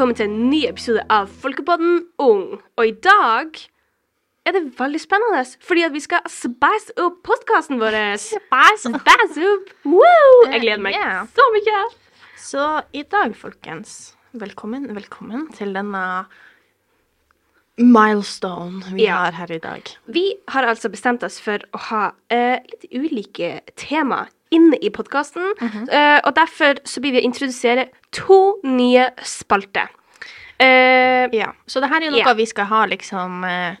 velkommen til en ny episode av Folkepodden Ung. Og i dag er det veldig spennende, fordi at vi skal spice opp podkasten vår. Spice Spice opp! Woo! Jeg gleder meg Yeah. så mye. Så i dag, folkens, velkommen, velkommen til denne milestone vi Ja. har her i dag. Vi har altså bestemt oss for å ha uh, litt ulike tema inne i podkasten. og derfor så blir vi å introdusere to nye spalter. Eh, Ja, så det her er jo noe yeah. vi skal ha liksom uh,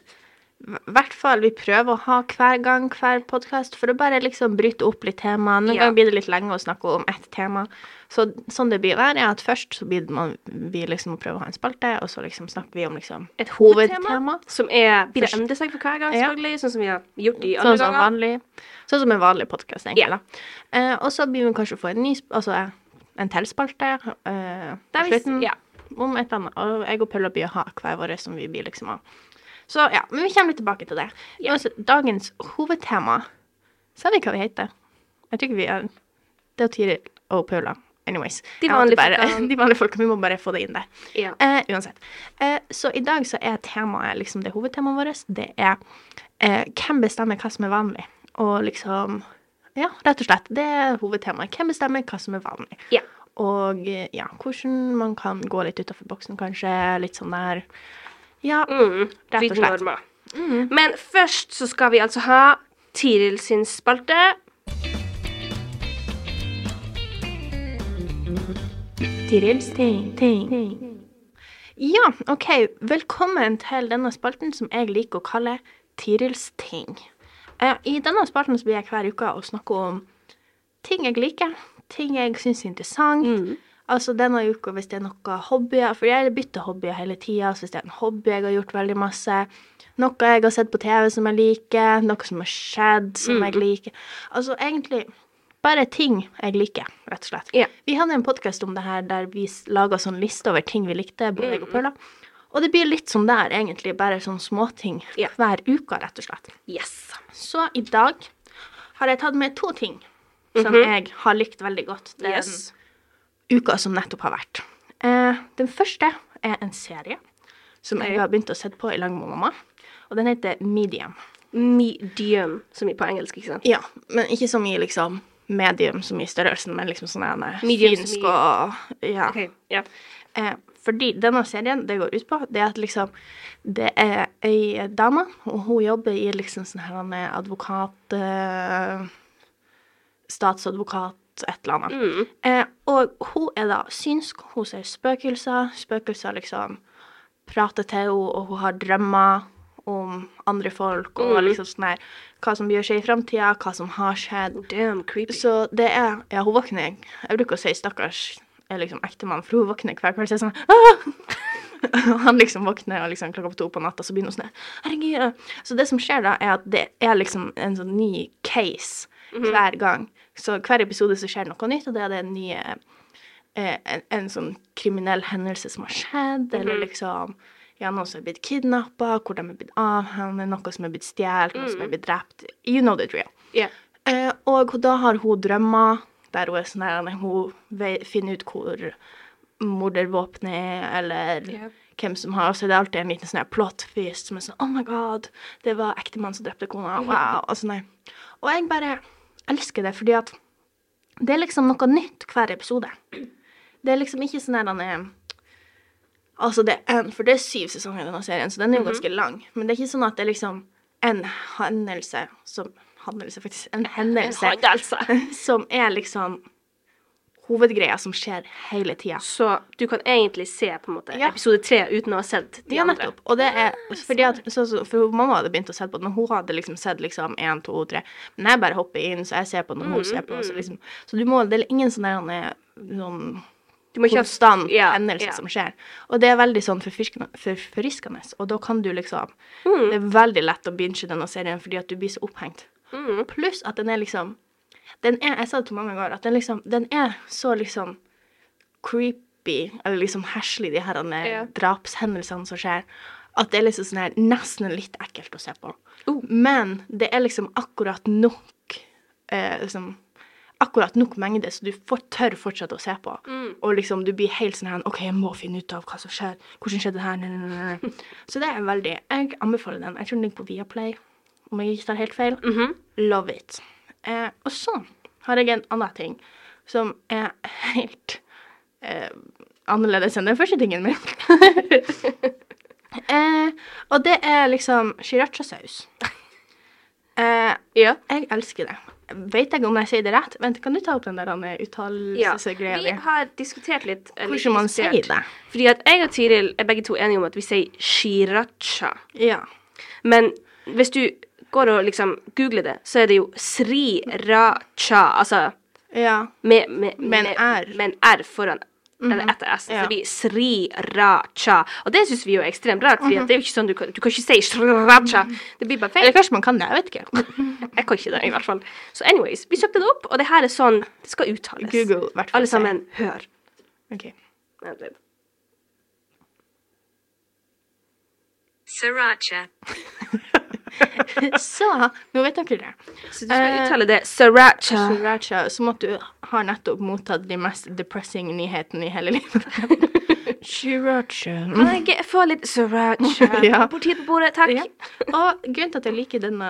hvert fall vi prøver å ha hver gang, hver podkast, for å bare liksom bryte opp litt tema. Noen Ja. ganger blir det litt lenge å snakke om ett tema. Så sånn det blir her, er at først så blir man, vi liksom å prøve å ha en spalte, og så liksom snakker vi om liksom et hovedtema hovedtema. som er blir det Først- endre seg for hver gang, Ja. selvfølgelig, sånn som vi har gjort i Sånn andre som, ganger. vanlig, sånn som en vanlig podkast, egentlig. Yeah. Eh, og så blir vi kanskje å få en ny altså en til uh, Der på vi, slutten ja. Om et annet. Og jeg og Paula blir å ha hver vår som vi blir liksom. Så ja, men vi kommer litt tilbake til det. Ja. Altså, dagens hovedtema Sa vi hva vi heter? Jeg tror ikke vi er Det er Tiril og Paula. Anyways. De vanlige bare, de vanlige folka. Vi må bare få det inn der. Ja. Eh, uansett. Eh, så i dag så er temaet liksom det hovedtemaet vårt. Det er eh, hvem bestemmer hva som er vanlig. Og liksom Ja, rett og slett. Det er hovedtemaet. Hvem bestemmer hva som er vanlig. Ja. Og ja, hvordan man kan gå litt utafor boksen, kanskje. Litt sånn der Ja, Mm, Rett og slett. Mm. Men først så skal vi altså ha Tiril sin spalte. Tirils ting, ting. Ja, OK. Velkommen til denne spalten som jeg liker å kalle Tirils ting. Eh, I denne spalten så blir jeg hver uke å snakke om ting jeg liker, ting jeg syns er interessant. Mm. Altså denne uka hvis det er noe hobbyer, for jeg bytter hobbyer hele tida. Altså, hvis det er en hobby jeg har gjort veldig masse, noe jeg har sett på TV som jeg liker, noe som har skjedd som jeg liker Altså egentlig bare ting jeg liker, rett og slett. Yeah. Vi hadde en podkast om det her der vi laga sånn liste over ting vi likte, både jeg og Pøla. Og det blir litt som der, egentlig. Bare sånn småting yeah. hver uke, rett og slett. Yes. Så i dag har jeg tatt med to ting som jeg har likt veldig godt den Yes. uka som nettopp har vært. Eh, den første er en serie som jeg har begynt å se på i lag med mamma. Og den heter Medium. Medium, som i på engelsk, ikke sant? Ja, men ikke som i liksom medium som i størrelsen, men liksom sånn en finsk og Ja. Okay, yeah. Eh, fordi denne serien, det går ut på, det er at liksom Det er ei dame, og hun jobber i liksom sånn her er advokat eh, Statsadvokat, et eller annet. Mm. Eh, og hun er da synsk, hun ser spøkelser. Spøkelser liksom prater til henne, og hun har drømmer om andre folk, og Mm. liksom sånn her Hva som bør skje i framtida, hva som har skjedd. Damn, creepy. Så det er Ja, hun våkner Jeg bruker å si stakkars er liksom ektemann, for hun våkner hver kveld og sier sånn «Ah!» Og Han liksom våkner og liksom klokka på to på natta, så begynner hun sånn Herregud. Så det som skjer da, er at det er liksom en sånn ny case hver gang. Så hver episode så skjer noe nytt, og det er det nye eh, en, en sånn kriminell hendelse som har skjedd, eller liksom ja, noen som er blitt kidnappa, hvor de er blitt avhendet, noe som er blitt stjålet, noe som er blitt drept. You know the drill. Ja. Eh, og da har hun drømmer der hun er sånn her Hun finner ut hvor mordervåpenet er, eller yeah. hvem som har Så det er alltid en liten sånn plot twist som er sånn Oh my god, det var ektemannen som drepte kona. Wow. Og sånn der. Og jeg bare elsker det, fordi at det er liksom noe nytt hver episode. Det er liksom ikke sånn her han er Altså, det er en, for det er syv sesonger i denne serien, så den er jo ganske lang. Men det er ikke sånn at det er liksom en hendelse som Hendelse, faktisk. En hendelse Handelse. som er liksom hovedgreia som skjer hele tida. Så du kan egentlig se på en måte Ja. episode tre uten å ha sett de Ja, andre. nettopp. Og det er fordi at så, så, For mamma hadde begynt å se på den, og hun hadde liksom sett liksom én, to, tre. Men jeg bare hopper inn, så jeg ser på når hun ser på. Så, liksom, så du må, det er ingen sånn der han er sånn Du må ikke konstant Ja, hendelse ja. som skjer. Og det er veldig sånn forfriskende. Og da kan du liksom Mm. Det er veldig lett å binge denne serien fordi at du blir så opphengt. Mm. Pluss at den er liksom Den er Jeg sa det til mange ganger, at den liksom Den er så liksom creepy, eller liksom heslig, de her Ja. drapshendelsene som skjer, at det er liksom sånn her nesten litt ekkelt å se på. Oh. Men det er liksom akkurat nok eh, liksom akkurat nok mengde, så du får, tør fortsatt å se på. Og liksom du blir helt sånn her OK, jeg må finne ut av hva som skjer. Hvordan skjedde det her? Nei, nei, nei. Så det er veldig Jeg anbefaler den. Jeg tror den ligger på Viaplay, om jeg ikke tar helt feil. Love it. Eh, og så har jeg en annen ting som er helt eh, annerledes enn den første tingen min. eh, og det er liksom srirachasaus. Eh, Ja. jeg elsker det. Vet jeg om jeg sier det rett? Vent, kan du ta opp den der uttalelsesgreia Ja. Vi har diskutert litt Hvordan Hvordan man sier det. Fordi at jeg og Tiril er begge to enige om at vi sier shiracha. Ja. Men hvis du går og liksom googler det, så er det jo sriracha. Altså Ja. med, med, Med en med- R. Med en R foran. Eller etter S. Ja. Så det blir sriracha. Og det syns vi jo er ekstremt rart, for det er jo ikke sånn du kan, du kan ikke si sriracha. Det blir bare feil. Eller kanskje man kan det, jeg vet ikke. Jeg kan ikke det, i hvert fall. Så anyways, vi søkte det opp, og det her er sånn det skal uttales. Google, hvert fall. Alle sammen, hør. Ok. Sriracha. Så, nå vet dere det. Så du skal Eh, uttale det sriracha. Sriracha, som at du har nettopp mottatt de mest depressing nyhetene i hele livet. Sriracha. Kan jeg få litt sriracha Ja. på bordet? Takk. Ja. Og grunnen til at jeg liker denne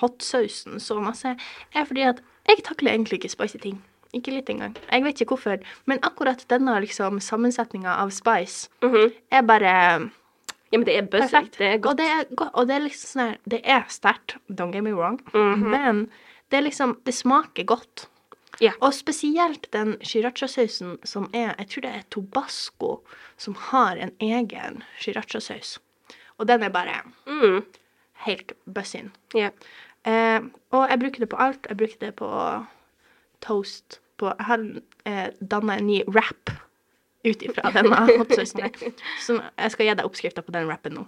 hotsausen så masse, er fordi at jeg takler egentlig ikke spicy ting. Ikke litt engang. Jeg vet ikke hvorfor. Men akkurat denne liksom, sammensetninga av spice Mhm. er bare Ja, men det er perfekt. Det er Og godt. det er, go- og det er liksom sånn her Det er sterkt, don't get me wrong, Mhm. men det er liksom Det smaker godt. Yeah. Og spesielt den srirachasausen som er Jeg tror det er tobasco som har en egen srirachasaus. Og den er bare Mm. helt bussin. Yeah. Eh, og jeg bruker det på alt. Jeg bruker det på toast. På, jeg har eh, danna en ny wrap ut ifra denne hotsausen. her. Så jeg skal gi deg oppskrifta på den rappen nå.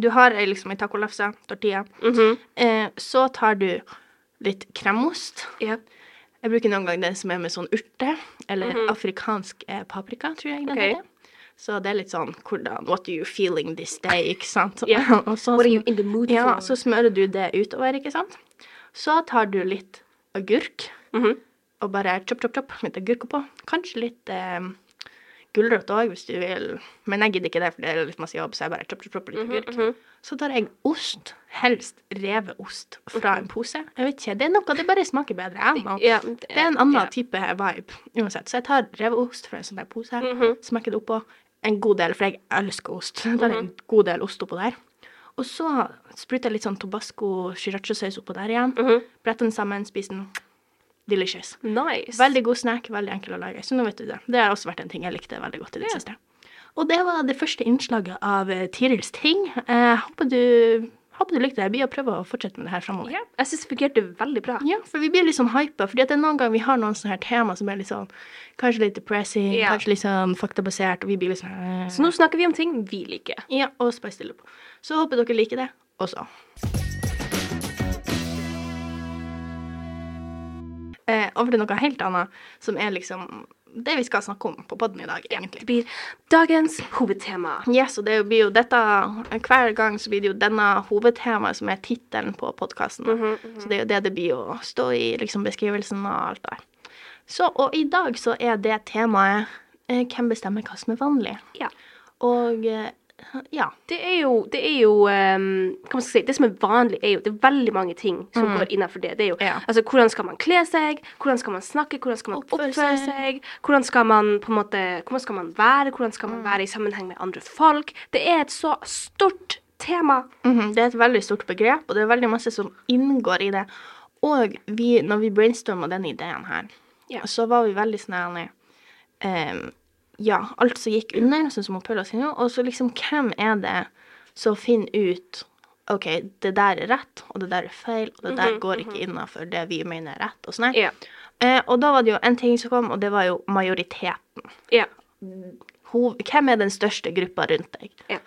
Du har ei liksom ei tacolefse, tortilla. Mhm. eh, så tar du litt kremost. Yep. Jeg bruker noen ganger det som er med sånn urte, eller afrikansk eh, paprika, tror jeg den Ok. heter. Så det er litt sånn hvordan What are you feeling this day, ikke sant? Yeah. og så, What are you in the mood ja, for? så smører du det utover, ikke sant? Så tar du litt agurk, Mhm. og bare chop, chop, chop, litt agurk oppå. Kanskje litt eh, gulrot òg, hvis du vil. Men jeg gidder ikke det, for det er litt masse jobb, så jeg bare chop, chop, chop litt agurk. -hmm. Så tar jeg ost, helst revet ost, fra en pose. Jeg vet ikke, det er noe, det bare smaker bedre. Jeg. Ja, Det er en annen ja. type vibe uansett. Så jeg tar revet ost fra en sånn der pose, Mhm. smekker det oppå. En god del, for jeg elsker ost. Jeg tar en Mhm. god del ost oppå der. Og så spruter jeg litt sånn tobasco sriracha-saus oppå der igjen. Mhm. Bretter den sammen, spiser den. Delicious. Nice. Veldig god snack, veldig enkel å lage. Så nå vet du det. Det har også vært en ting jeg likte veldig godt i det yeah. siste. Og det var det første innslaget av eh, Tirils ting. Jeg håper du, håper du likte det. Jeg blir å prøve å fortsette med det her framover. Ja, jeg syns det fungerte veldig bra. Ja, for vi blir litt sånn hypa, at det er noen ganger vi har noen sånne her tema som er litt sånn Kanskje litt depressing, yeah. kanskje litt sånn faktabasert, og vi blir litt sånn eh. Så nå snakker vi om ting vi liker. Ja, og spice stille på. Så håper dere liker det også. Eh, over til noe helt annet, som er liksom det vi skal snakke om på podden i dag, egentlig. Det blir dagens hovedtema. Yes, og det blir jo dette Hver gang så blir det jo denne hovedtemaet som er tittelen på podkasten. Så det er jo det det blir å stå i liksom beskrivelsen og alt der. Så, og i dag så er det temaet eh, Hvem bestemmer hva som er vanlig? Ja. Og eh, ja. Det er jo, det er jo um, Hva man skal si Det som er vanlig, er jo Det er veldig mange ting som går innenfor det. Det er jo Ja. Altså, hvordan skal man kle seg? Hvordan skal man snakke? Hvordan skal man Oppføre oppføre, seg. Hvordan skal man på en måte Hvordan skal man være? Hvordan skal man være i sammenheng med andre folk? Det er et så stort tema. Mhm, Det er et veldig stort begrep, og det er veldig masse som inngår i det. Og vi, når vi brainstorma den ideen her, Ja. så var vi veldig snille. um, Ja, alt som gikk under, sånn som Paula sier nå, og så liksom hvem er det som finner ut OK, det der er rett, og det der er feil, og det der går ikke innafor det vi mener er rett, og sånn. her. Yeah. Eh, og da var det jo en ting som kom, og det var jo majoriteten. Yeah. Hvem er den største gruppa rundt deg? Yeah.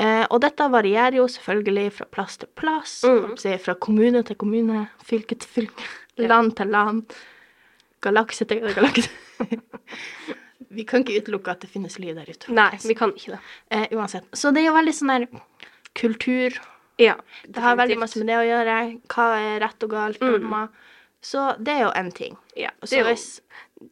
Eh, og dette varierer jo selvfølgelig fra plass til plass, Mm. si, fra kommune til kommune, fylke til fylke, land til land, galakse til galakse. Vi kan ikke utelukke at det finnes lyd der ute. Nei, vi kan ikke det. Eh, uansett. Så det er jo veldig sånn der kultur. Ja. definitivt. Det har veldig masse med det å gjøre. Hva er rett og galt? Mm. Så det er jo én ting. Ja, det er jo,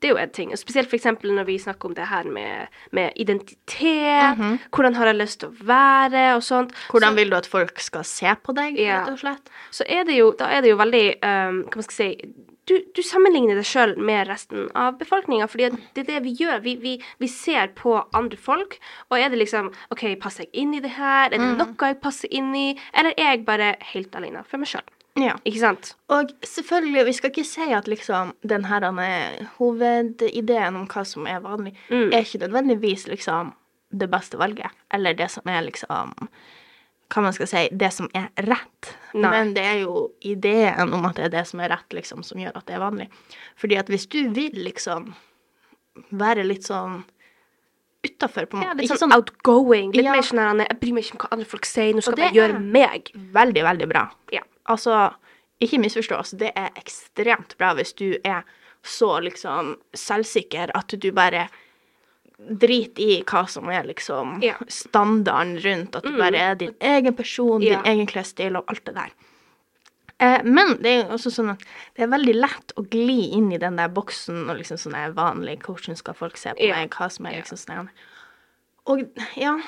det er jo en ting. Og spesielt eksempel når vi snakker om det her med, med identitet. Hvordan har jeg lyst til å være, og sånt. Hvordan så, vil du at folk skal se på deg, Ja. rett og slett? så er det jo, da er det jo veldig um, Hva skal jeg si du, du sammenligner deg sjøl med resten av befolkninga, fordi det er det vi gjør. Vi, vi, vi ser på andre folk, og er det liksom OK, passer jeg inn i det her? Er det noe jeg passer inn i? Eller er jeg bare helt alene for meg sjøl? Ja. Ikke sant? Og selvfølgelig, vi skal ikke si at liksom den her hovedideen om hva som er vanlig, Mm. er ikke nødvendigvis liksom det beste valget, eller det som er liksom hva man skal si, det som er rett. Nei. Men det er jo ideen om at det er det som er rett, liksom, som gjør at det er vanlig. Fordi at hvis du vil liksom være litt sånn utafor, på en Ja, litt sånn, sånn outgoing. Litt Ja. mer sånn Jeg bryr meg ikke om hva andre folk sier, nå skal jeg gjøre meg. veldig, veldig bra. Ja. Altså, ikke misforstå, oss, det er ekstremt bra hvis du er så liksom selvsikker at du bare driter i hva som er liksom Ja. Mm. standarden rundt, at du bare er din egen person, Ja. din egen klesstil og alt det der. Eh, men det er jo også sånn at det er veldig lett å gli inn i den der boksen og liksom sånn er vanlig, hvordan skal folk se på Ja. meg, hva som er liksom sånn Og ja,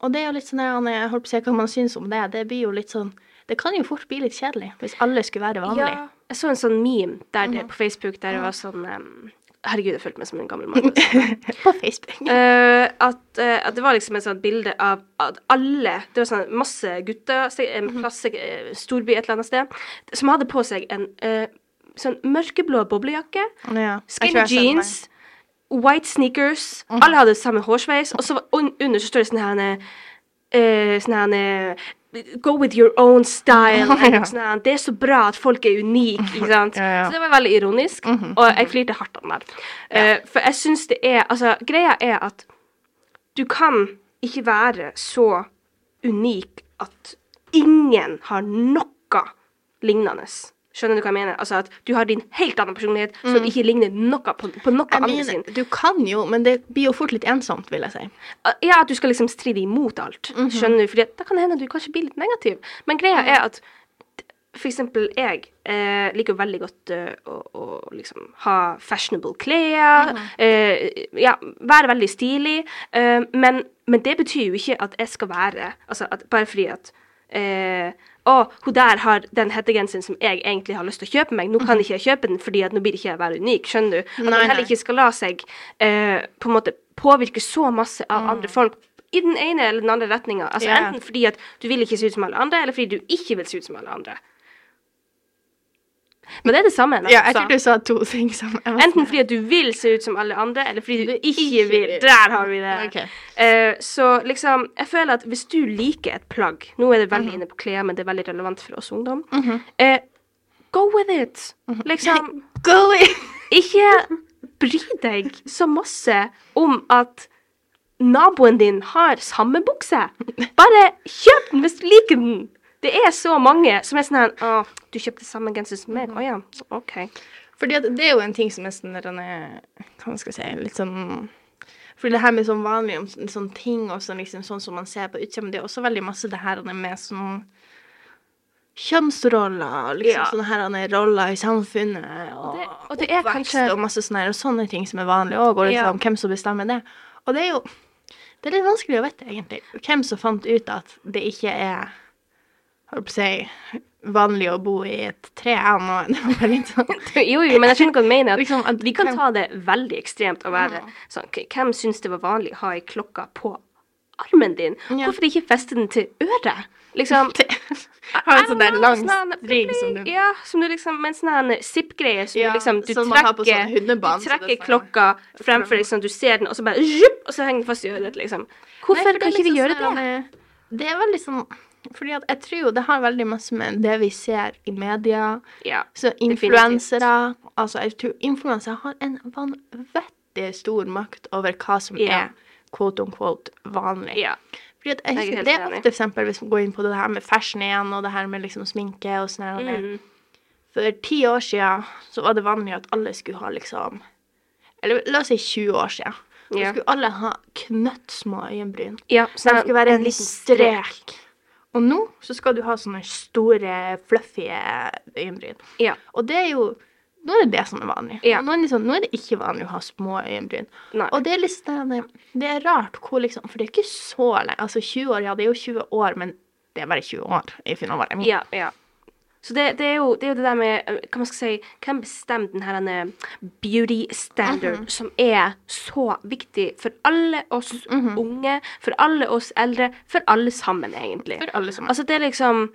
og det er jo litt sånn der, jeg holdt på å si hva man syns om det, det blir jo litt sånn Det kan jo fort bli litt kjedelig hvis alle skulle være vanlige. Ja. Jeg så en sånn meme der det, på Facebook der det var sånn um, Herregud, jeg følte meg som en gammel mann. På Facebook. Uh, at, uh, at det var liksom et sånt bilde av at alle Det var sånn masse gutter, en plass, uh, storby et eller annet sted, som hadde på seg en eh, sånn mørkeblå boblejakke, Ja, skinny jeans, white sneakers. Alle hadde samme hårsveis, og så var- un under så står det sånn her eh, Sånn her Go with your own style. eller sånn det er så bra at folk er unike, ikke sant. Ja, ja. Så det var veldig ironisk, og jeg flirte hardt av den der. Eh, for jeg syns det er Altså, greia er at du kan ikke være så unik at ingen har noe lignende. Skjønner du hva jeg mener? Altså at du har din helt annen personlighet som ikke ligner noe på, på noe Jeg andre sin. mener, du kan jo, men det blir jo fort litt ensomt, vil jeg si. Ja, at du skal liksom stride imot alt. Skjønner du? Fordi da kan det hende at du kanskje blir litt negativ. Men greia er at for eksempel jeg eh, liker veldig godt eh, å, å liksom ha fashionable klær. eh, ja, være veldig stilig. eh, men, men det betyr jo ikke at jeg skal være Altså bare fordi at eh, å, hun der har den hettegenseren som jeg egentlig har lyst til å kjøpe meg. Nå kan ikke jeg kjøpe den, fordi at nå blir ikke jeg være unik. Skjønner du? At Nei, heller ikke skal la seg eh, på en måte påvirke så masse av andre folk i den ene eller den andre retninga. Altså yeah. Enten fordi at du vil ikke se ut som alle andre, eller fordi du ikke vil se ut som alle andre. Men det er det samme. da, Ja, jeg tror du sa to ting sammen. Enten fordi at du vil se ut som alle andre, eller fordi du ikke vil. Der har vi det. Okay. Uh, så liksom, jeg føler at hvis du liker et plagg Nå er det veldig inne på klær, men det er veldig relevant for oss ungdom. eh, go with it. Mhm. Liksom Go with ikke bry deg så masse om at naboen din har samme bukse. Bare kjøp den hvis du liker den. Det er så mange som er sånn her Å, du kjøpte samme genser som meg? Å ja, OK. Fordi at det er jo en ting som er sånn Hva skal jeg si Litt sånn Fordi det her med sånn vanlig om sånne sånn ting og sånn, liksom, sånn som man ser på utsida, men det er også veldig masse det her med sånn kjønnsroller og liksom Ja. sånne her roller i samfunnet og, det- og det er oppvekst kanskje- og masse sånne, her, og sånne ting som er vanlig òg, og liksom, Ja. hvem som bestemmer det. Og det er jo det er litt vanskelig å vite, egentlig. Hvem som fant ut at det ikke er holdt på å si, vanlig å bo i et tre litt sånn Jo, jo, men jeg skjønner hva du mener. At Liksom, at vi kan ta det veldig ekstremt og være sånn Hvem syns det var vanlig å ha ei klokke på armen din? Ja. Hvorfor ikke feste den til øret? Liksom Ha en sånn der lang sånn ring som du Ja, som du liksom Med en sånn her zip-greie som Ja, du liksom Du trekker, sånn du trekker klokka fremfor at du ser den, og så bare Og så henger den fast i øret, liksom. Hvorfor Nei, kan ikke vi liksom gjøre sånn det? Det er veldig sånn Fordi at jeg tror jo det har veldig masse med det vi ser i media Ja. Så influensere Altså, jeg tror influensere har en vanvittig stor makt over hva som Ja. er quote on quote vanlig. ja. Fordi at jeg, er husker, det er ofte ofte eksempel hvis man går inn på det her med fashion igjen, og det her med liksom sminke og sånn her. Mm. For ti år siden så var det vanlig at alle skulle ha liksom Eller la oss si 20 år siden. Så Ja. skulle alle ha knøttsmå øyenbryn. ja Så det sånn skulle være en liten strek. Og nå så skal du ha sånne store, fluffy øyenbryn. Ja. Og det er jo nå er det det som er vanlig. Ja. Nå, er det liksom, nå er det ikke vanlig å ha små øyenbryn. Nei. Og det er litt sånn Det er rart hvor liksom For det er ikke så lenge. Altså 20 år, ja, det er jo 20 år, men det er bare 20 år. I finalen. Ja, ja. Så det, det, er jo, det er jo det der med eh, Hva man skal si Hvem bestemmer denne beauty standard som er så viktig for alle oss unge, for alle oss eldre, for alle sammen, egentlig. For alle sammen. Altså, det er liksom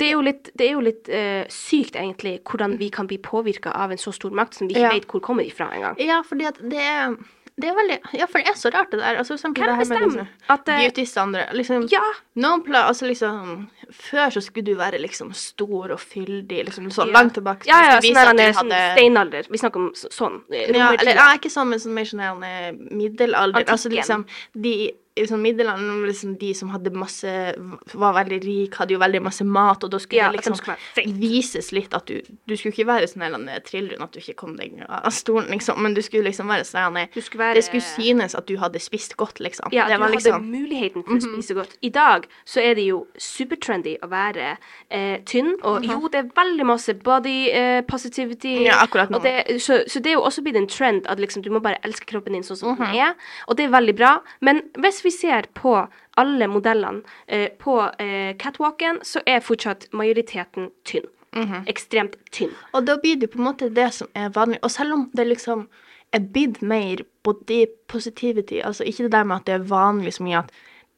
Det er jo litt, det er jo litt uh, sykt, egentlig, hvordan vi kan bli påvirka av en så stor makt som vi ikke Ja. vet hvor kommer ifra engang. Ja, fordi at det er det er veldig Ja, for det er så rart, det der. Altså, sånn, Hvem bestemmer liksom, at beauty-standard. Liksom, Ja! Pla altså liksom Før så skulle du være liksom stor og fyldig, liksom så Ja. langt tilbake. så Ja, ja, sånn at sånn hadde- steinalder. Vi snakker om sånn. eh, Ja, eller ja, ikke sånn, men sånn mer sånn middelalder. Antikken. Altså liksom de i sånn middelalderen, liksom de som hadde masse Var veldig rik, hadde jo veldig masse mat, og da skulle Ja, det liksom skulle vises litt at du Du skulle ikke være sånn her trillrund at du ikke kom deg av stolen, liksom, men du skulle liksom være sånn her, Du skulle være- Det skulle synes at du hadde spist godt, liksom. Ja, det du liksom... hadde liksom Mhm. muligheten for å spise godt. I dag så er det jo supertrendy å være eh, tynn, og jo, det er veldig masse body eh, positivity. Mhm. Ja, akkurat nå. Det, så, så det er jo også blitt en trend at liksom, du må bare elske kroppen din sånn som Mhm. den er, og det er veldig bra. Men hvis vi ser på alle modellene eh, på eh, catwalken, så er fortsatt majoriteten tynn. Mhm. Ekstremt tynn. Og da blir det på en måte det som er vanlig. Og selv om det liksom er blitt mer body positivity, altså ikke det der med at det er vanlig så mye at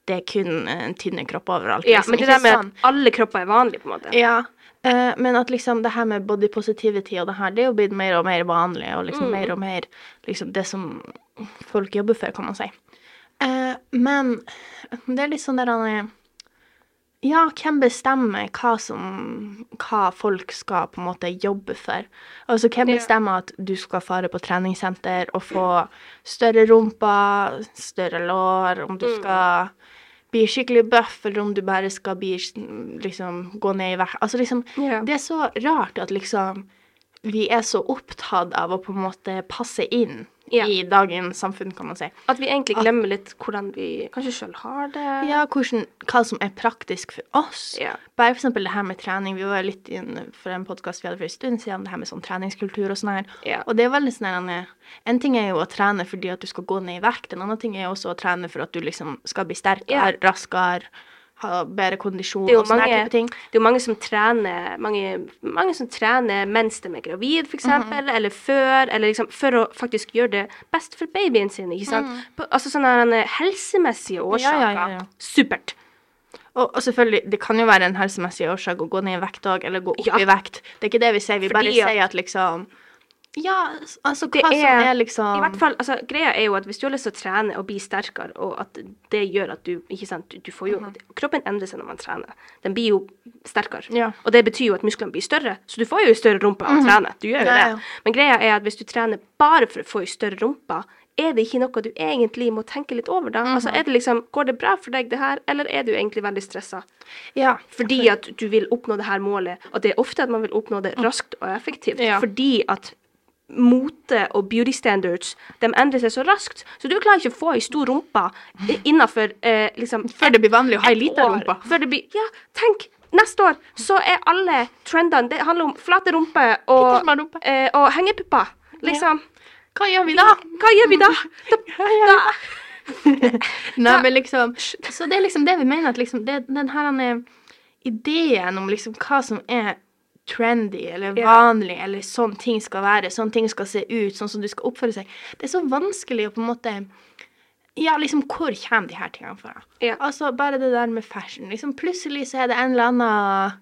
det er kun en tynne kropp overalt. Ja, liksom, men det der med sånn. at alle kropper er vanlige, på en måte. Ja, eh, men at liksom det her med body positivity og det her, det er jo blitt mer og mer vanlig, og liksom mer og mer liksom det som folk jobber for, kan man si. Eh, men det er litt sånn der han er Ja, hvem bestemmer hva som Hva folk skal på en måte jobbe for? Altså, hvem bestemmer at du skal fare på treningssenter og få større rumpa, større lår, om du skal bli skikkelig bøff, eller om du bare skal bli liksom gå ned i vekt. Altså liksom yeah. Det er så rart at liksom vi er så opptatt av å på en måte passe inn Ja. i dagens samfunn, kan man si. At vi egentlig glemmer litt hvordan vi kanskje sjøl har det. Ja, hvordan, hva som er praktisk for oss. Ja. Bare eksempel det her med trening. Vi var litt inn for en podkast vi hadde for en stund siden, det her med sånn treningskultur og sånn her. Ja. Og det er veldig sånn her, En ting er jo å trene fordi at du skal gå ned i vekt, en annen ting er jo også å trene for at du liksom skal bli sterkere, raskere, ha bedre kondisjon og sånne mange, type ting. det er jo mange som trener mange, mange som trener mens de er gravid, f.eks., Mhm. eller før, eller liksom for å faktisk gjøre det best for babyen sin, ikke sant? På, altså sånne her, helsemessige årsaker. Ja, ja, ja. Supert. Og, og selvfølgelig, det kan jo være en helsemessig årsak å gå ned i vekt òg, eller gå opp i vekt. Det er ikke det vi sier, vi Fordi bare sier at liksom Ja, altså Det hva som er- er liksom I hvert fall, altså, greia er jo at hvis du har lyst til å trene og bli sterkere, og at det gjør at du ikke sant, du, får jo, Kroppen endrer seg når man trener. Den blir jo sterkere. Mhm. Ja. Og det betyr jo at musklene blir større, så du får jo større rumpe av å trene. Du gjør jo Ja, det. Men greia er at hvis du trener bare for å få ei større rumpe, er det ikke noe du egentlig må tenke litt over da? Mhm. Altså, er det liksom, Går det bra for deg, det her, eller er du egentlig veldig stressa? Ja. Fordi at du vil oppnå det her målet, og det er ofte at man vil oppnå det raskt og effektivt. Ja. Fordi at mote og beauty standards de endrer seg så raskt. Så du klarer ikke å få ei stor rumpe innafor eh, liksom Før det blir vanlig å ha ei lita rumpe. Før det blir Ja, tenk! Neste år så er alle trendene Det handler om flate rumper og, eh, og hengepupper. Liksom. Hva gjør vi da? Hva gjør vi da? da, da Nei, men liksom Så det er liksom det vi mener, at liksom det, den her ideen om liksom hva som er trendy eller vanlig, vanlig, eller sånn ting skal være, sånn ting skal se ut, sånn som du skal oppføre seg, det er så vanskelig å på en måte ja, liksom, hvor kommer de her tingene fra? Yeah. Altså, bare det der med fashion. Liksom, plutselig så er det en eller annen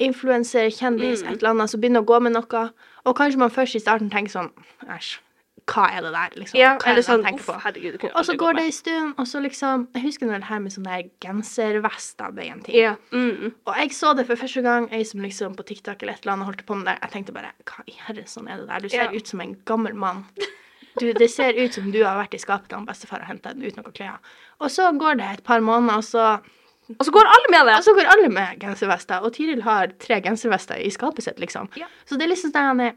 influenser, kjendis, Mm. et eller annet, som begynner å gå med noe, og kanskje man først i starten tenker sånn Æsj, hva er det der? Liksom? Ja, hva er eller det sånn tenker på? herregud. Det kunne Og så går det en stund, og så liksom Jeg husker når det her med sånne genservester ble en ting. Ja. Mm, mm. Og jeg så det for første gang, ei som liksom på TikTok eller et eller annet holdt på med det. Jeg tenkte bare Hva i herre sånn er det der? Du ser Ja. ut som en gammel mann. Du, det ser ut som du har vært i skapet til bestefar og henta den uten noen klær. Og så går det et par måneder, og så Og så går alle med det. og så går alle med genservester, og Tiril har tre genservester i skapet sitt, liksom. Ja. Så det er liksom sånn han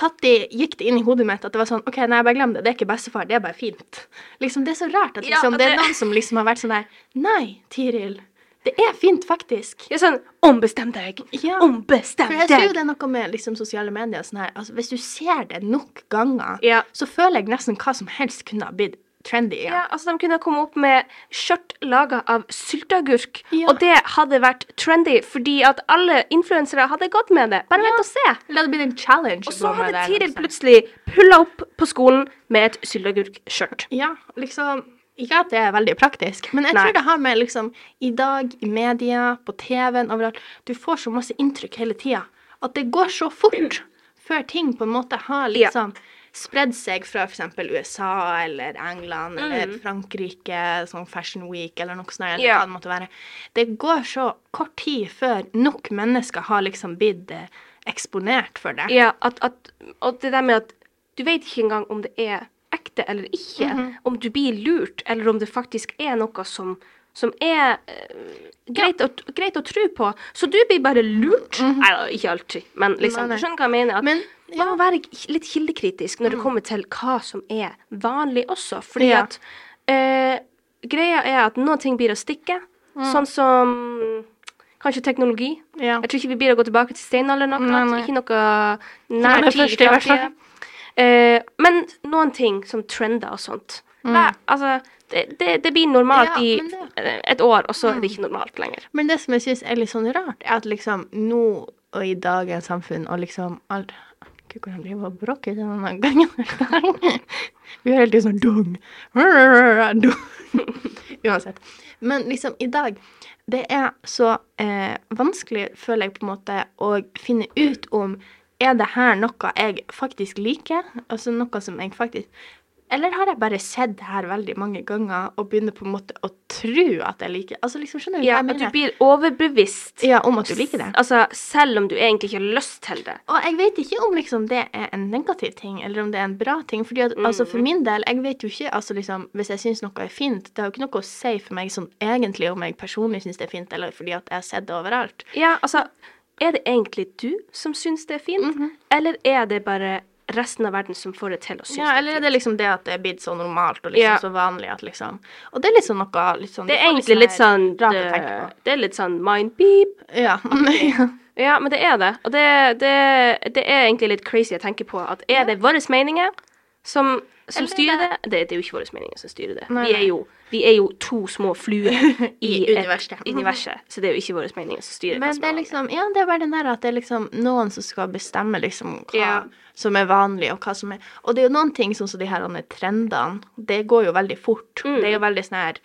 Når gikk det inn i hodet mitt at det var sånn OK, nei, bare glem det. Det er ikke bestefar, det er bare fint. Liksom, Det er så rart at Ja, det... det er noen som liksom har vært sånn der Nei, Tiril. Det er fint, faktisk. Er sånn Ombestem deg! Ja. Ombestem For jeg tror jo det er noe med liksom, sosiale medier sånn her, altså Hvis du ser det nok ganger, Ja. så føler jeg nesten hva som helst kunne ha blitt trendy Ja. Ja, altså De kunne komme opp med skjørt laga av sylteagurk, Ja. og det hadde vært trendy fordi at alle influensere hadde gått med det. Bare vent og se! Det hadde blitt en challenge. Og så hadde Tiril liksom. plutselig pulla opp på skolen med et sylteagurkskjørt. Ja, liksom Ikke at det er veldig praktisk, men jeg Nei. tror det har med liksom I dag, i media, på TV-en, overalt Du får så masse inntrykk hele tida at det går så fort før ting på en måte har Ja. Spredd seg fra f.eks. USA eller England eller Frankrike, sånn Fashion Week eller noe sånt, eller Mm. Ja. hva det måtte være. Det går så kort tid før nok mennesker har liksom blitt eh, eksponert for det. Ja, at, at, og det der med at du vet ikke engang om det er ekte eller ikke. Mhm. Om du blir lurt, eller om det faktisk er noe som, som er uh, greit, å, greit å tro på. Så du blir bare lurt. Nei ikke alltid, men liksom, du skjønner hva jeg mener. At Men, Man må være litt kildekritisk når det kommer til hva som er vanlig også. Fordi Ja. at uh, greia er at noen ting blir å stikke. Sånn som kanskje teknologi. Ja. Jeg tror ikke vi blir å gå tilbake til steinalderen akkurat. Ikke noe nær tid. Eh, men noen ting som trender og sånt Nei, altså, det, det, blir normalt Mm. Ja, i Mm. et år, og så er det ikke normalt lenger. Men det som jeg syns er litt sånn rart, er at liksom nå og i dagens samfunn og liksom alt Gud, hvordan driver og bråker denne gangen? Vi hører hele tiden sånn dung. dung. Uansett. Men liksom, i dag Det er så eh, vanskelig, føler jeg, på en måte, å finne ut om er det her noe jeg faktisk liker? Altså noe som jeg faktisk Eller har jeg bare sett det her veldig mange ganger og begynner på en måte å tro at jeg liker Altså liksom, skjønner du Ja, hva jeg at du blir overbevist. Ja, om at du liker det. Altså, selv om du egentlig ikke har lyst til det. Og jeg vet ikke om liksom det er en negativ ting, eller om det er en bra ting. fordi at, altså For min del, jeg vet jo ikke altså liksom, Hvis jeg syns noe er fint, det har jo ikke noe å si for meg sånn egentlig om jeg personlig syns det er fint, eller fordi at jeg har sett det overalt. Ja, altså, er det egentlig du som syns det er fint, Mhm. eller er det bare resten av verden som får det til å synes Ja, er Eller er det liksom det at det er blitt så normalt og liksom Ja. så vanlig at liksom Og det er liksom noe litt sånn Det er egentlig litt sånn her rart å det, tenke på. det er litt sånn mind beep. Ja. Ja, men det er det. Og det, det, det er egentlig litt crazy å tenke på at er det våre meninger som, som styrer det? det- det? Er jo ikke våre meninger som styrer det. Nei, Vi er jo, vi er jo to små fluer i, I et universet. universet, så det er jo ikke våre meninger som styrer Men det er liksom Ja, det er bare den der at det er liksom noen som skal bestemme liksom hva Ja. som er vanlig, og hva som er Og det er jo noen ting sånn som de her trendene. Det går jo veldig fort. Mm. Det er jo veldig sånn her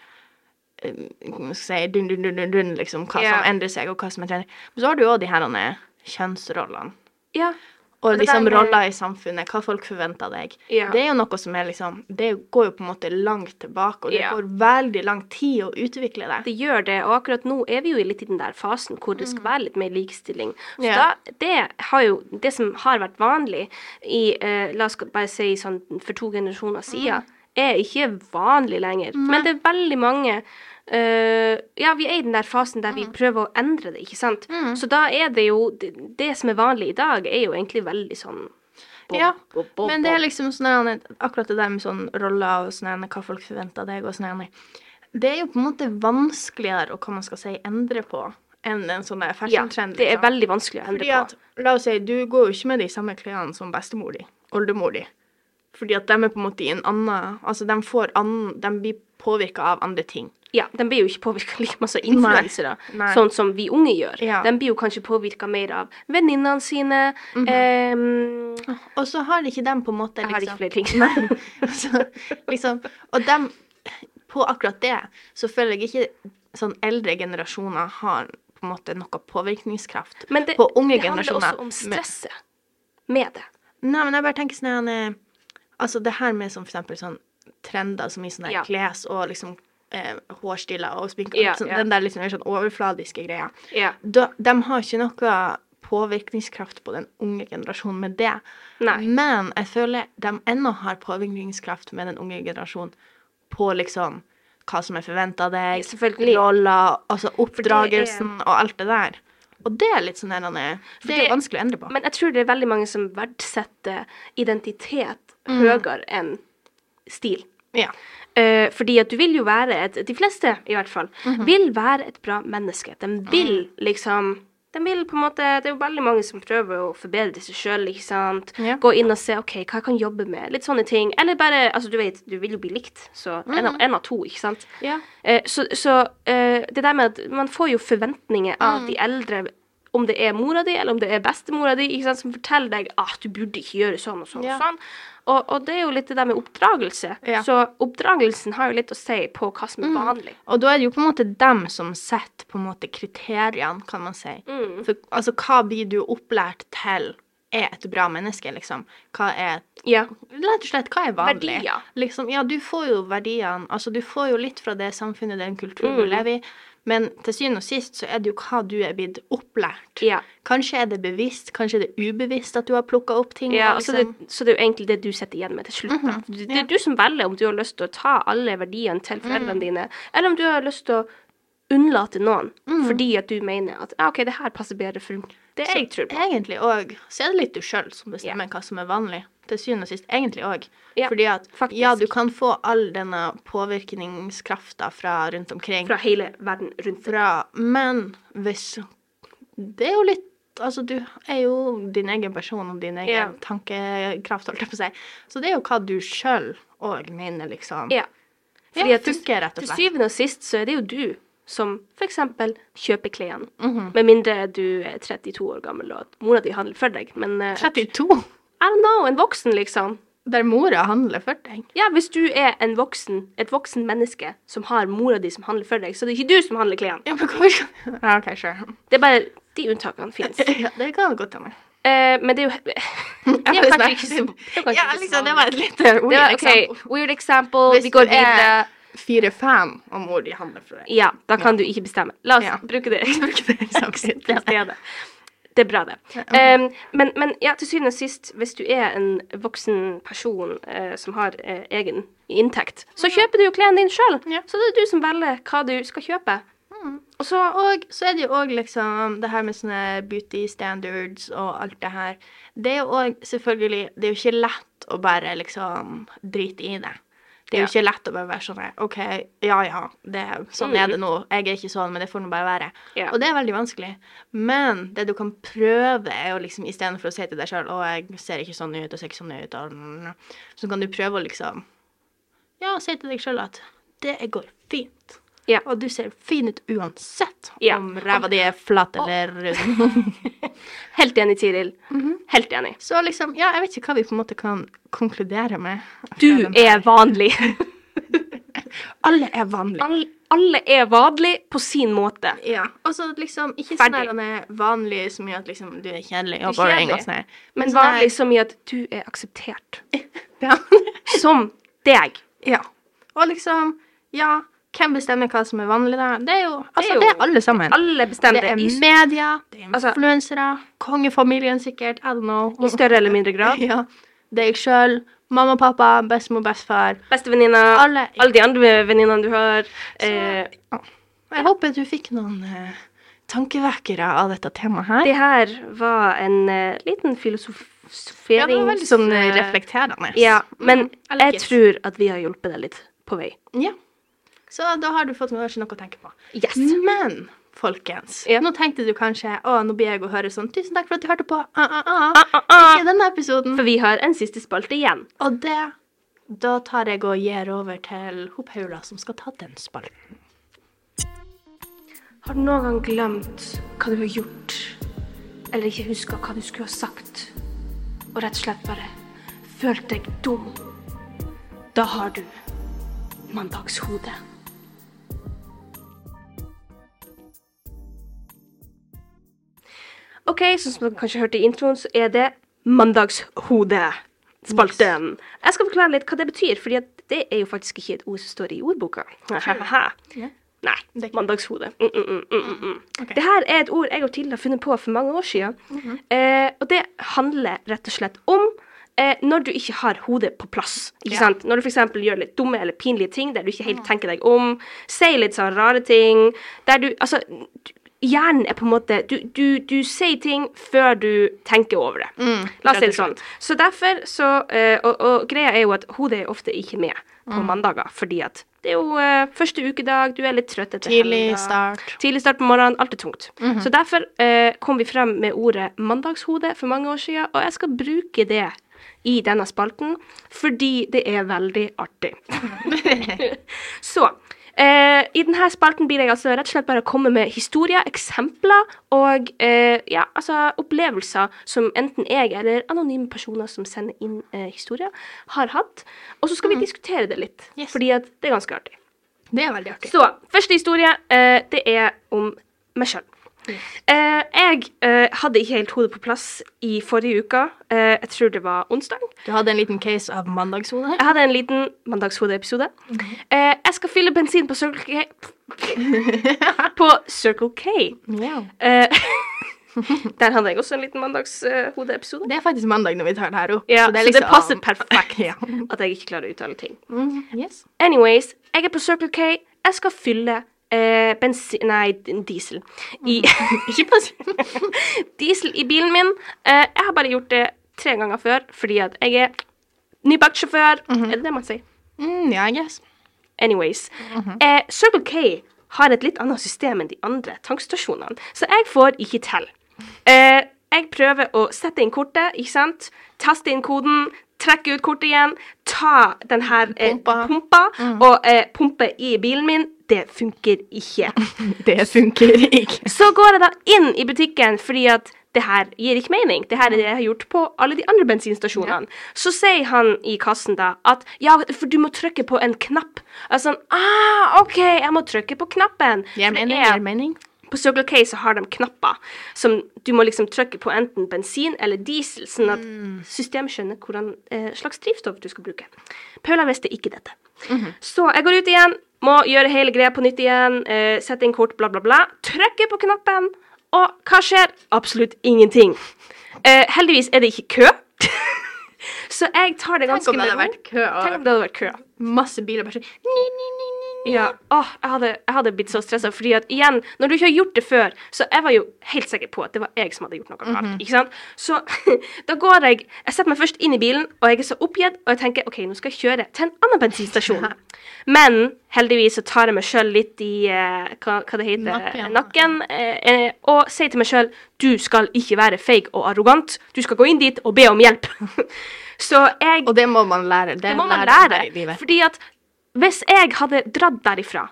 eh, si Dun, dun, dun, dun, liksom. Hva Ja. som endrer seg, og hva som er trendy. Men så har du jo de her kjønnsrollene. Ja. Og liksom med- roller i samfunnet, hva folk forventer av deg. Ja. Det er jo noe som er liksom Det går jo på en måte langt tilbake, og det Ja. går veldig lang tid å utvikle det. Det gjør det, og akkurat nå er vi jo litt i den der fasen hvor det skal være litt mer likestilling. Så Mm. Ja. da, det har jo Det som har vært vanlig i eh, La oss bare si sånn for to generasjoner siden, er ikke vanlig lenger. Men det er veldig mange eh, Ja, vi er i den der fasen der vi prøver å endre det, ikke sant. Så da er det jo det, det som er vanlig i dag, er jo egentlig veldig sånn bob, Ja, bob, bob, Men det er liksom sånn akkurat det der med sånn roller og sånn hva folk forventer av deg og sånn Det er jo på en måte vanskeligere å hva man skal si, endre på enn en sånn der Ja, fashion-trend. det er liksom. veldig vanskelig å endre Fordi at, la oss si, du går jo ikke med de samme klærne som bestemor di, oldemor di. Fordi at de er på en måte i en annen Altså, de får annen De blir påvirka av andre ting. Ja, de blir jo ikke påvirka like masse av influensere, sånn som vi unge gjør. Ja. De blir jo kanskje påvirka mer av venninnene sine. ehm, Og så har ikke de på en måte jeg har ikke liksom flere ting. Nei. Så, liksom, og dem, på akkurat det, så føler jeg ikke sånn eldre generasjoner har på en måte noe påvirkningskraft. Men det, på unge det handler generasjoner. også om stresset med det. Nei, men jeg bare tenker sånn eh, Altså det her med som for eksempel sånn trender som i sånne Ja. kles og liksom eh, hårstiller og sminke Ja, sånn, ja. Den der liksom sånn overfladiske greia. Ja. Da, de har ikke noe påvirkningskraft på den unge generasjonen med det. Nei. Men jeg føler de ennå har påvirkningskraft med den unge generasjonen på liksom hva som er forventa av deg, roller, altså oppdragelsen og alt det der. Og det er litt sånn der, Det er det- jo vanskelig å endre på. Men jeg tror det er veldig mange som verdsetter identitet Mm. høyere enn stil. Ja. Uh, fordi at du vil jo være et De fleste, i hvert fall, Mhm. vil være et bra menneske. De vil liksom de vil på en måte, Det er jo veldig mange som prøver å forbedre seg sjøl. Ja. Gå inn og se ok, hva jeg kan jobbe med. Litt sånne ting. Eller bare altså Du vet, du vil jo bli likt, så en, av, en av to, ikke sant. Ja. Eh, så så eh, det der med at man får jo forventninger av Mm. de eldre, om det er mora di eller om det er bestemora di, sant, som forteller deg at du burde ikke gjøre sånn og sånn. Ja. og sånn. Og, og det er jo litt det der med oppdragelse. Ja. Så oppdragelsen har jo litt å si på hva som er vanlig. Og da er det jo på en måte dem som setter på en måte kriteriene, kan man si. Mm. For altså, hva blir du opplært til er et bra menneske, liksom? Hva er Ja. Rett og slett, hva er vanlig? Verdier. Liksom, ja, du får jo verdiene Altså, du får jo litt fra det samfunnet, den kulturen Mm. du lever i, men til syvende og sist så er det jo hva du er blitt opplært. Ja. Kanskje er det bevisst, kanskje er det ubevisst at du har plukka opp ting. ja liksom. så, det, så det er jo egentlig det du sitter igjen med til slutt. da. Det, er ja. du som velger om du har lyst til å ta alle verdiene til foreldrene dine, eller om du har lyst til å unnlate noen fordi at du mener at ah, OK, det her passer bedre for det jeg tror på. Egentlig òg så er det litt du sjøl som bestemmer hva som er vanlig. Til syvende og sist egentlig òg. Ja, Fordi at faktisk. ja, du kan få all denne påvirkningskrafta fra rundt omkring. Fra hele verden rundt deg. Fra Men hvis Det er jo litt Altså, du er jo din egen person og din egen Ja. tankekraft, holdt jeg på å si. Så det er jo hva du sjøl òg mener, liksom. Ja. Ja, Fordi til, funker, rett og til syvende og sist så er det jo du som f.eks. kjøper klærne. Mhm. Med mindre du er 32 år gammel og at mora di handler for deg. Men eh, 32. I don't know, en voksen, liksom. Der mora handler for deg. Ja, hvis du er en voksen, et voksen menneske som har mora di som handler for deg, så det er ikke du som handler klærne. Ja, men hvorfor skal Ja, OK, sure. Det er bare de unntakene fins. Ja, det kan godt hende. Eh, men det er jo Det er kanskje ikke så det Ja, liksom, det var et litt Det weird var, ok, example. Weird example. Hvis Vi går du er- videre. Fire-fem og mor di handler for deg. Ja, da kan du ikke bestemme. La oss Ja. bruke det. Bruke det eksempelet. til stedet. Det er bra, det. Um, men, men ja, til syvende og sist, hvis du er en voksen person uh, som har uh, egen inntekt, så kjøper du jo klærne dine sjøl. Ja. Så det er du som velger hva du skal kjøpe. Og så, og, så er det jo òg liksom det her med sånne beauty standards og alt det her. Det er jo òg selvfølgelig Det er jo ikke lett å bare liksom drite i det. Det er jo Ja. ikke lett å bare være sånn OK, ja ja, det, sånn er det nå. Jeg er ikke sånn, men det får nå bare være. Ja. Og det er veldig vanskelig. Men det du kan prøve, er jo liksom istedenfor å si til deg sjøl 'Å, jeg ser ikke sånn ut, og ser ikke sånn ut', og så kan du prøve å liksom Ja, si til deg sjøl at 'det går fint'. Ja. Og du ser fin ut uansett Ja. om ræva di er flat eller rund. Helt enig, Tiril. Mhm. Helt enig. Så liksom, ja, jeg vet ikke hva vi på en måte kan konkludere med. Du er vanlig. Alle er vanlige. Alle, alle er vanlig på sin måte. Ja. Og så liksom, ikke sånn vanlig så mye at liksom du er kjedelig og bare boring og sånn. Men sånn vanlig så mye at du er akseptert. Ja. Som deg. ja. Og liksom, ja, hvem bestemmer hva som er vanlig da? Det er jo, altså, jo- det er alle sammen. Alle bestemte Det er media, det er Altså- influensere, kongefamilien sikkert, I don't know. i større eller mindre grad. Ja. Deg sjøl, mamma, og pappa, bestemor, bestefar. Bestevenninna, Alle. alle de andre venninnene du har. Eh, Jeg håper du fikk noen eh, tankevekkere av dette temaet her. det her var en eh, liten filosofering ja, det var veldig sånn eh, reflekterende. Ja, men Mm, jeg jeg tror at vi har hjulpet deg litt på vei. Ja. Så da har du fått kanskje noe å tenke på. Yes. Men folkens, Ja. nå tenkte du kanskje å, nå blir jeg å høre sånn Tusen takk for at du hørte på. Ah, ah, ah. Ah, ah, ah. Ikke denne episoden. For vi har en siste spalte igjen. Og det Da tar jeg og gir over til hun Paula som skal ta den spalten. Har du noen gang glemt hva du har gjort, eller ikke huska hva du skulle ha sagt, og rett og slett bare følt deg dum? Da har du mandagshode. OK, sånn som dere kanskje hørte i introen, så er det mandagshodespalten. Jeg skal forklare litt hva det betyr, fordi det er jo faktisk ikke et ord som står i ordboka. Nei, mandagshode. Mm, mm, mm, mm, mm. Ok. Det her er et ord jeg og Tilde har funnet på for mange år siden. eh, og det handler rett og slett om eh, når du ikke har hodet på plass. Sant? Når du f.eks. gjør litt dumme eller pinlige ting der du ikke helt tenker deg om, sier litt sånn rare ting der du Altså, hjernen er på en måte Du, du, du sier ting før du tenker over det. La oss si det sånn. Så derfor så uh, og, og greia er jo at hodet er ofte ikke med på mandager, fordi at det er jo uh, første ukedag, du er litt trøtt etter Tidlig helga. start. Tidlig start på morgenen, alt er tungt. Så derfor uh, kom vi frem med ordet mandagshode for mange år siden, og jeg skal bruke det i denne spalten, fordi det er veldig artig. Så eh, i denne spalten blir jeg altså rett og slett bare å komme med historier, eksempler og eh, ja, altså opplevelser som enten jeg eller anonyme personer som sender inn eh, historier, har hatt. Og så skal vi diskutere det litt, Yes. fordi at det er ganske artig. Det er veldig artig. Så, første historie, eh, det er om meg sjøl. Eh, jeg eh, hadde ikke helt hodet på plass i forrige uke. Eh, jeg tror det var onsdag. Du hadde en liten case av mandagshode. Jeg hadde en liten mandagshodeepisode. Jeg skal fylle bensin på Circle K. på Circle K. Eh, der hadde jeg også en liten mandagshodeepisode. Det er faktisk mandag når vi tar det her opp. Ja, så det, det, er liksom- passer perfekt ja. at jeg ikke klarer å uttale ting. Mm, yes. Anyways, jeg er på Circle K. Jeg skal fylle eh, bensin... Nei, diesel. I pass. diesel i bilen min. Eh, jeg har bare gjort det tre ganger før, fordi at jeg er nybakt sjåfør. Er det det man sier? Mm, ja, I guess. Anyways. eh, Circle K har et litt annet system enn de andre tankstasjonene, så jeg får ikke til. Eh, jeg prøver å sette inn kortet, ikke sant? Taste inn koden, trekke ut kortet igjen, ta den her eh, Pumpa. pumpa og eh, pumpe i bilen min. Det funker ikke. Det funker ikke. Så går jeg da inn i butikken fordi at det her gir ikke mening. Det her er det jeg har gjort på alle de andre bensinstasjonene. Så sier han i kassen da at ja, for du må trykke på en knapp. Og sånn, ah, OK, jeg må trykke på knappen. Jeg mener det gir mening. På Circle K så har de knapper som du må liksom trykke på enten bensin eller diesel, sånn at systemet skjønner hvordan eh, slags drivstoff du skal bruke. Paula visste ikke dette. Så jeg går ut igjen, må gjøre hele greia på nytt igjen, eh, sette inn kort, bla, bla, bla. Trykker på knappen, og hva skjer? Absolutt ingenting. Eh, heldigvis er det ikke kø. så jeg tar det ganske med ro. Tenk om det hadde vært kø. masse biler bare sånn Ja, åh, jeg hadde, jeg hadde blitt så stressa, fordi at igjen, når du ikke har gjort det før, så jeg var jo helt sikker på at det var jeg som hadde gjort noe galt, ikke sant? Så da går jeg, jeg setter meg først inn i bilen, og jeg er så oppgitt, og jeg tenker, ok, nå skal jeg kjøre til en annen bensinstasjon. Men heldigvis så tar jeg meg selv litt i, eh, hva, hva det heter, Nakken. nakken, eh, eh, og sier til meg selv, du skal ikke være feig og arrogant, du skal gå inn dit og be om hjelp. så jeg Og det må man lære. Det, det må man lære. lære. Fordi at hvis jeg hadde dratt derifra,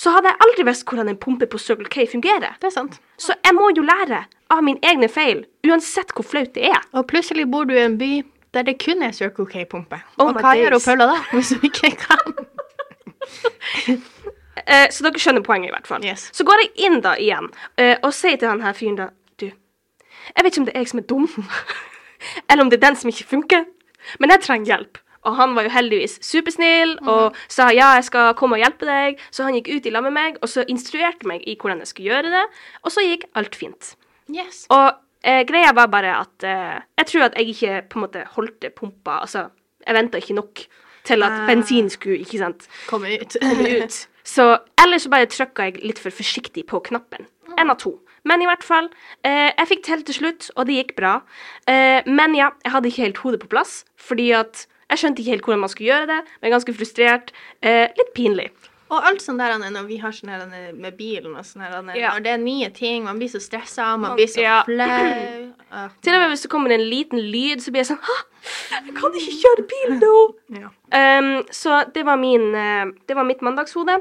så hadde jeg aldri visst hvordan en pumpe på Circle K fungerer. Det er sant. Så jeg må jo lære av mine egne feil, uansett hvor flaut det er. Og plutselig bor du i en by der det kun er Circle K-pumpe. Oh og hva gjør hun Paula da, hvis hun ikke kan? Eh, så dere skjønner poenget, i hvert fall. Yes. Så går jeg inn da igjen eh, og sier til han her fyren da Du, jeg vet ikke om det er jeg som er dum, eller om det er den som ikke funker, men jeg trenger hjelp. Og han var jo heldigvis supersnill og sa ja, jeg skal komme og hjelpe deg. Så han gikk ut i lag med meg og så instruerte meg i hvordan jeg skulle gjøre det. Og så gikk alt fint. Yes. Og eh, greia var bare at eh, jeg tror at jeg ikke på en måte holdt pumpa. Altså, jeg venta ikke nok til at Ah. bensin skulle, ikke sant, Komme ut. komme ut. Så ellers så bare trykka jeg litt for forsiktig på knappen. En av to. Men i hvert fall, eh, jeg fikk til til slutt, og det gikk bra. Eh, men ja, jeg hadde ikke helt hodet på plass, fordi at jeg skjønte ikke helt hvordan man skulle gjøre det. Men ganske frustrert. Eh, litt pinlig. Og alt sånn der når vi har sånn her med bilen og sånn her Ja. Når det er nye ting, man blir så stressa, man Man- blir så ja. flau. Uh. Til og med hvis det kommer en liten lyd, så blir jeg sånn Hæ, jeg kan ikke kjøre bil nå! ja. Um, så det var, min, eh, det var mitt mandagshode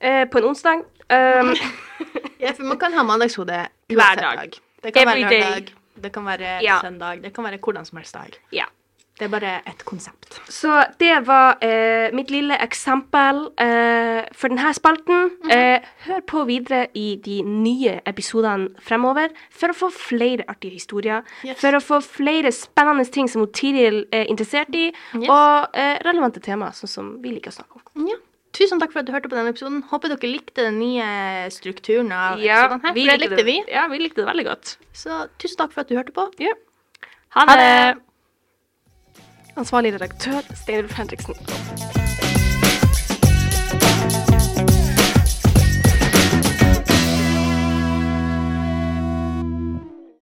eh, på en onsdag. Um, ja, for man kan ha mandagshode Hver dag. dag. Det kan Every være hver lørdag, det kan være søndag, det kan være hvordan som helst dag. ja. Det er bare et konsept. Så det var eh, mitt lille eksempel eh, for denne spalten. Eh, hør på videre i de nye episodene fremover for å få flere artige historier. Yes. For å få flere spennende ting som Tiril er interessert i, Yes. og eh, relevante temaer, sånn som vi liker å snakke om. Ja. Tusen takk for at du hørte på denne episoden. Håper dere likte den nye strukturen av Ja, episodene her. For det likte vi. Ja, vi likte det veldig godt. Så tusen takk for at du hørte på. Ja. Ha Ha det. Und zwar den Redakteur Stanley Fredrickson.